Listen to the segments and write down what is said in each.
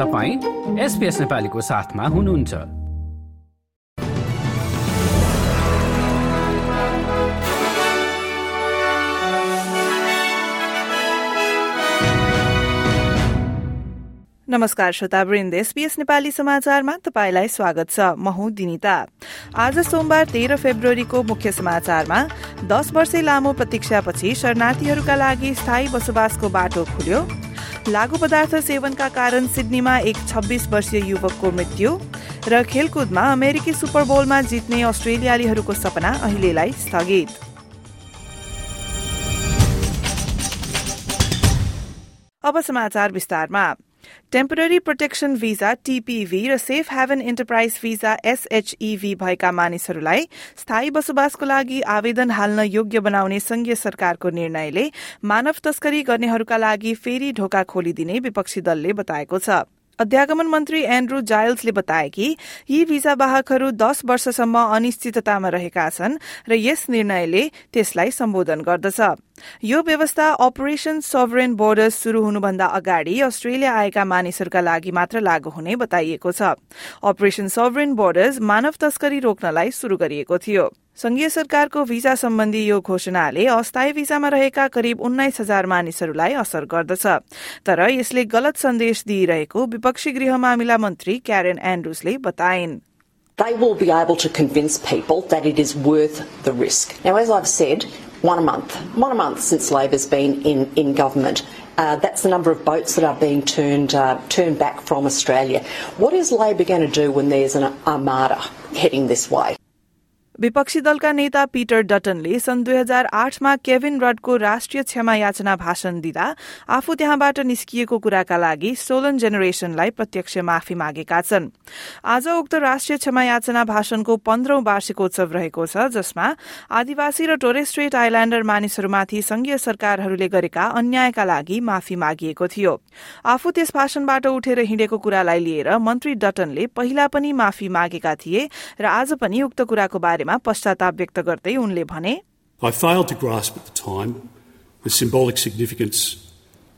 तपाईँ एसपिएस नेपालीको साथमा हुनुहुन्छ। नमस्कार श्रोतावृन्द एसपीएस नेपाली समाचारमा तपाईँलाई स्वागत छ। म हुँ दिनिता। आज सोमबार तेह्र फेब्रुअरीको मुख्य समाचारमा दस वर्षे लामो प्रतीक्षापछि शरणार्थीहरूका लागि स्थायी बसोबासको बाटो खुल्यो। लागू पदार्थ सेवनका कारण सिडनीमा एक छब्बीस वर्षीय युवकको मृत्यु र खेलकुदमा अमेरिकी सुपर बोलमा जित्ने अस्ट्रेलियालीहरूको सपना अहिलेलाई स्थगित। अब समाचार विस्तारमा। टेम्पोररी प्रोटेक्सन भिजा टीपीभी र safe haven enterprise visa SHEV भएका मानिसहरूलाई स्थायी बसोबासको लागि आवेदन हाल्न योग्य बनाउने संघीय सरकारको निर्णयले मानव तस्करी गर्नेहरूका लागि फेरि ढोका खोलिदिने विपक्षी दलले बताएको छ। अध्यागमन मन्त्री एन्ड्रू जायल्सले बताए कि यी भिजा वाहकहरू दश वर्षसम्म अनिश्चिततामा रहेका छन् र यस निर्णयले त्यसलाई सम्बोधन गर्दछ। यो व्यवस्था अपरेशन सोभरेन बोर्डर्स शुरू हुनुभन्दा अगाडि अस्ट्रेलिया आएका मानिसहरूका लागि मात्र लागू हुने बताइएको छ। अपरेशन सोभरेन बोर्डर्स मानव तस्करी रोक्नलाई शुरू गरिएको थियो। संघीय सरकारको भिजा सम्बन्धी यो घोषणाले अस्थायी भिजामा रहेका करिब उन्नाइस हजार मानिसहरूलाई असर गर्दछ तर यसले गलत सन्देश दिइरहेको विपक्षी गृह मामिला मन्त्री क्यारेन एन्ड्रुसले बताइन् They will be able to convince people that it is worth the risk. Now, as I've said, one a month, one a month since Labor's been in, in government. Uh, that's the number of boats that are being turned uh, turned back from Australia. What is Labor going to do when there's an armada heading this way? विपक्षी दलका नेता Peter डटनले सन् दुई हजार आठमा Kevin रडको राष्ट्रिय क्षमा याचना भाषण दिँदा आफू त्यहाँबाट निस्किएको कुराका लागि सोलन जेनेरेशनलाई प्रत्यक्ष माफी मागेका छन्। आज उक्त राष्ट्रिय क्षमा याचना भाषणको पन्ध्रौं वार्षिकोत्सव रहेको छ जसमा आदिवासी र टोरेस्ट्रेट आइल्याण्डर मानिसहरूमाथि संघीय सरकारहरूले गरेका अन्यायका लागि माफी मागिएको थियो। आफू त्यस भाषणबाट उठेर हिँडेको कुरालाई लिएर मन्त्री डटनले पहिला पनि माफी मागेका थिए र आज पनि उक्त कुराको बारेमा पश्चाताप व्यक्त गर्दै उनले भने I failed to grasp at the time the symbolic significance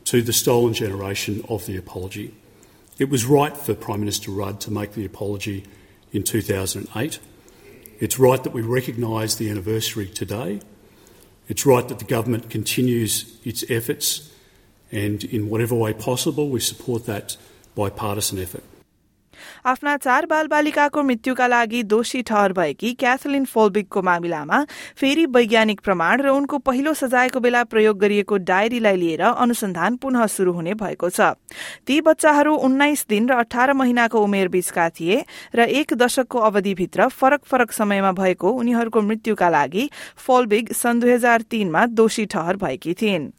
to the stolen generation of the apology. It was right for Prime Minister Rudd to make the apology in 2008. It's right that we recognise the anniversary today. It's right that the government continues its efforts, and in whatever way possible, we support that bipartisan effort. आफ्ना चार बालबालिकाको मृत्युका लागि दोषी ठहर भएकी Kathleen फोल्बिकको मामिलामा फेरि वैज्ञानिक प्रमाण र उनको पहिलो सजायको बेला प्रयोग गरिएको डायरीलाई लिएर अनुसन्धान पुनः शुरू हुने भएको छ। ती बच्चाहरू उन्नाइस दिन र अठार महिनाको उमेर बीचका थिए र एक दशकको अवधिभित्र फरक फरक समयमा भएको उनीहरूको मृत्युका लागि फोल्बिग सन् दुई हजार तीनमा दोषी ठहर भएकी थिइन्।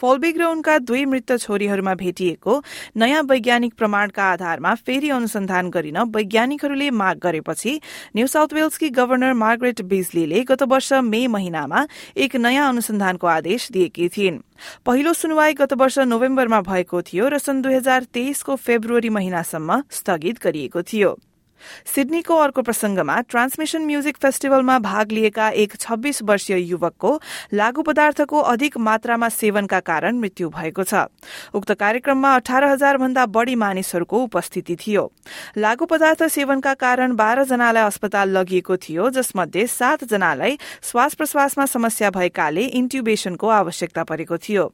फोल्बिग र उनका दुई मृत छोरीहरूमा भेटिएको नयाँ वैज्ञानिक प्रमाणका आधारमा फेरि अनुसन्धान गरिन वैज्ञानिकहरूले माग गरेपछि न्यू साउथ वेल्सकी गवर्नर मार्गरेट बिजलीले गत वर्ष मे महिनामा एक नयाँ अनुसन्धानको आदेश दिएकी थिइन्। पहिलो सुनवाई गत वर्ष नोभेम्बरमा भएको थियो र सन् दुई हजार तेइसको फेब्रुअरी महिनासम्म स्थगित गरिएको थियो। सिडनीको अर्को प्रसंगमा ट्रान्समिशन म्युजिक फेस्टिभलमा भाग लिएका एक छब्बीस वर्षीय युवकको लागू पदार्थको अधिक मात्रामा सेवनका कारण मृत्यु भएको छ। उक्त कार्यक्रममा अठार हजार भन्दा बढ़ी मानिसहरूको उपस्थिति थियो। लागू पदार्थ सेवनका कारण बाह्र जनालाई अस्पताल लगिएको थियो जसमध्ये सात जनालाई श्वास प्रश्वासमा समस्या भएकाले इन्ट्युबेशनको आवश्यकता परेको थियो।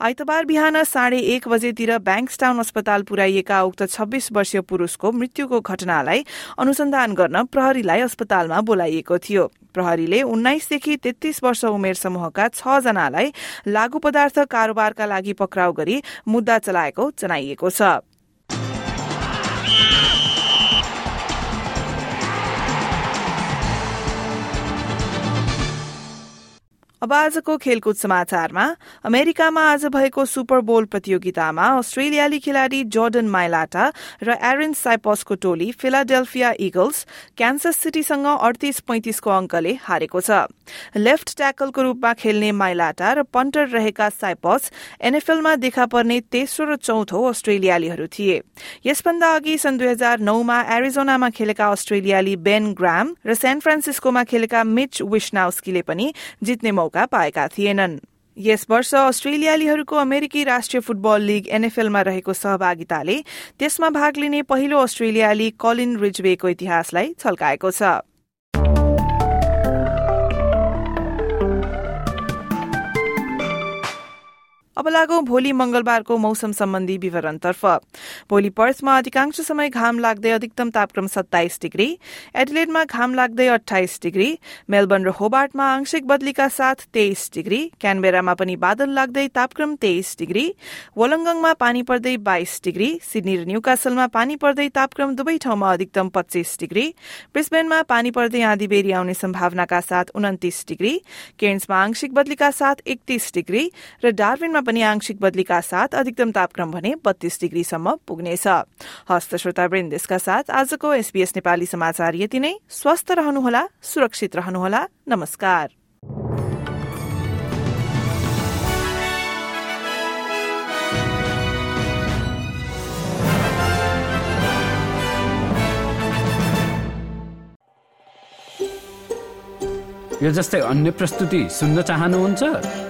आइतबार बिहान साढे एक बजेतिर ब्याङ्कस्टाउन अस्पताल पुर्याइएका उक्त छब्बीस वर्षीय पुरूषको मृत्युको घटनालाई अनुसन्धान गर्न प्रहरीलाई अस्पतालमा बोलाइएको थियो। प्रहरीले उन्नाइसदेखि तेत्तीस वर्ष उमेर समूहका छ जनालाई लागू पदार्थ कारोबारका लागि पक्राउ गरी मुद्दा चलाएको जनाइएको छ। अब आजको खेलकुद समाचारमा अमेरिकामा आज भएको सुपर बोल प्रतियोगितामा अस्ट्रेलियाली खेलाड़ी जोर्डन माइलाटा र एरन साइपसको टोली फिलाडेल्फिया इगल्स क्यान्सस सिटीसँग अडतिस पैंतिसको अंकले हारेको छ। लेफ्ट ट्याकलको रूपमा खेल्ने माइलाटा र पन्टर रहेका साइपस एनएफएलमा देखा पर्ने तेस्रो र चौथो अस्ट्रेलियालीहरू थिए। यसभन्दा अघि सन् दुई हजार नौमा एरिजोनामा खेलेका अस्ट्रेलियाली बेन ग्राम र सेन फ्रान्सिस्कोमा खेलेका मिच विश्नाउस्कीले पनि जित्ने पाएका थिएनन्। यस वर्ष अस्ट्रेलियालीहरूको अमेरिकी राष्ट्रिय फुटबल लीग एनएफएलमा रहेको सहभागिताले त्यसमा भाग लिने पहिलो अस्ट्रेलियाली कलिन रिजवेको इतिहासलाई छल्काएको छ। अब लागौं भोलि मंगलबारको मौसम सम्बन्धी विवरणतर्फ। भोलि पर्थमा अधिकांश समय घाम लाग्दै अधिकतम तापक्रम सत्ताइस डिग्री एडिलेडमा घाम लाग्दै अठाइस डिग्री मेलबर्न र होबार्टमा आंशिक बदलीका साथ तेइस डिग्री क्यानबेरामा पनि बादल लाग्दै तापक्रम तेइस डिग्री वलङ्गङमा पानी पर्दै बाइस डिग्री सिडनी र न्यूकासलमा पानी पर्दै तापक्रम दुवै ठाउँमा अधिकतम पच्चीस डिग्री ब्रिस्बेनमा पानी पर्दै आँधी बेरी आउने सम्भावनाका साथ उन्तिस डिग्री केन्समा आंशिक बदलीका साथ एकतीस डिग्री र डार्विनमा पनि आंशिक बदलीका साथ अधिकतम तापक्रम भने बत्तीस डिग्रीसम्म पुग्नेछ। हस्त श्रोता वृन्देशका साथ आजको एसबीएस नेपाली समाचार यति नै। स्वस्थ रहनुहोला सुरक्षित रहनुहोला। नमस्कार। यो जस्तै अन्य प्रस्तुति सुन्न चाहनुहुन्छ?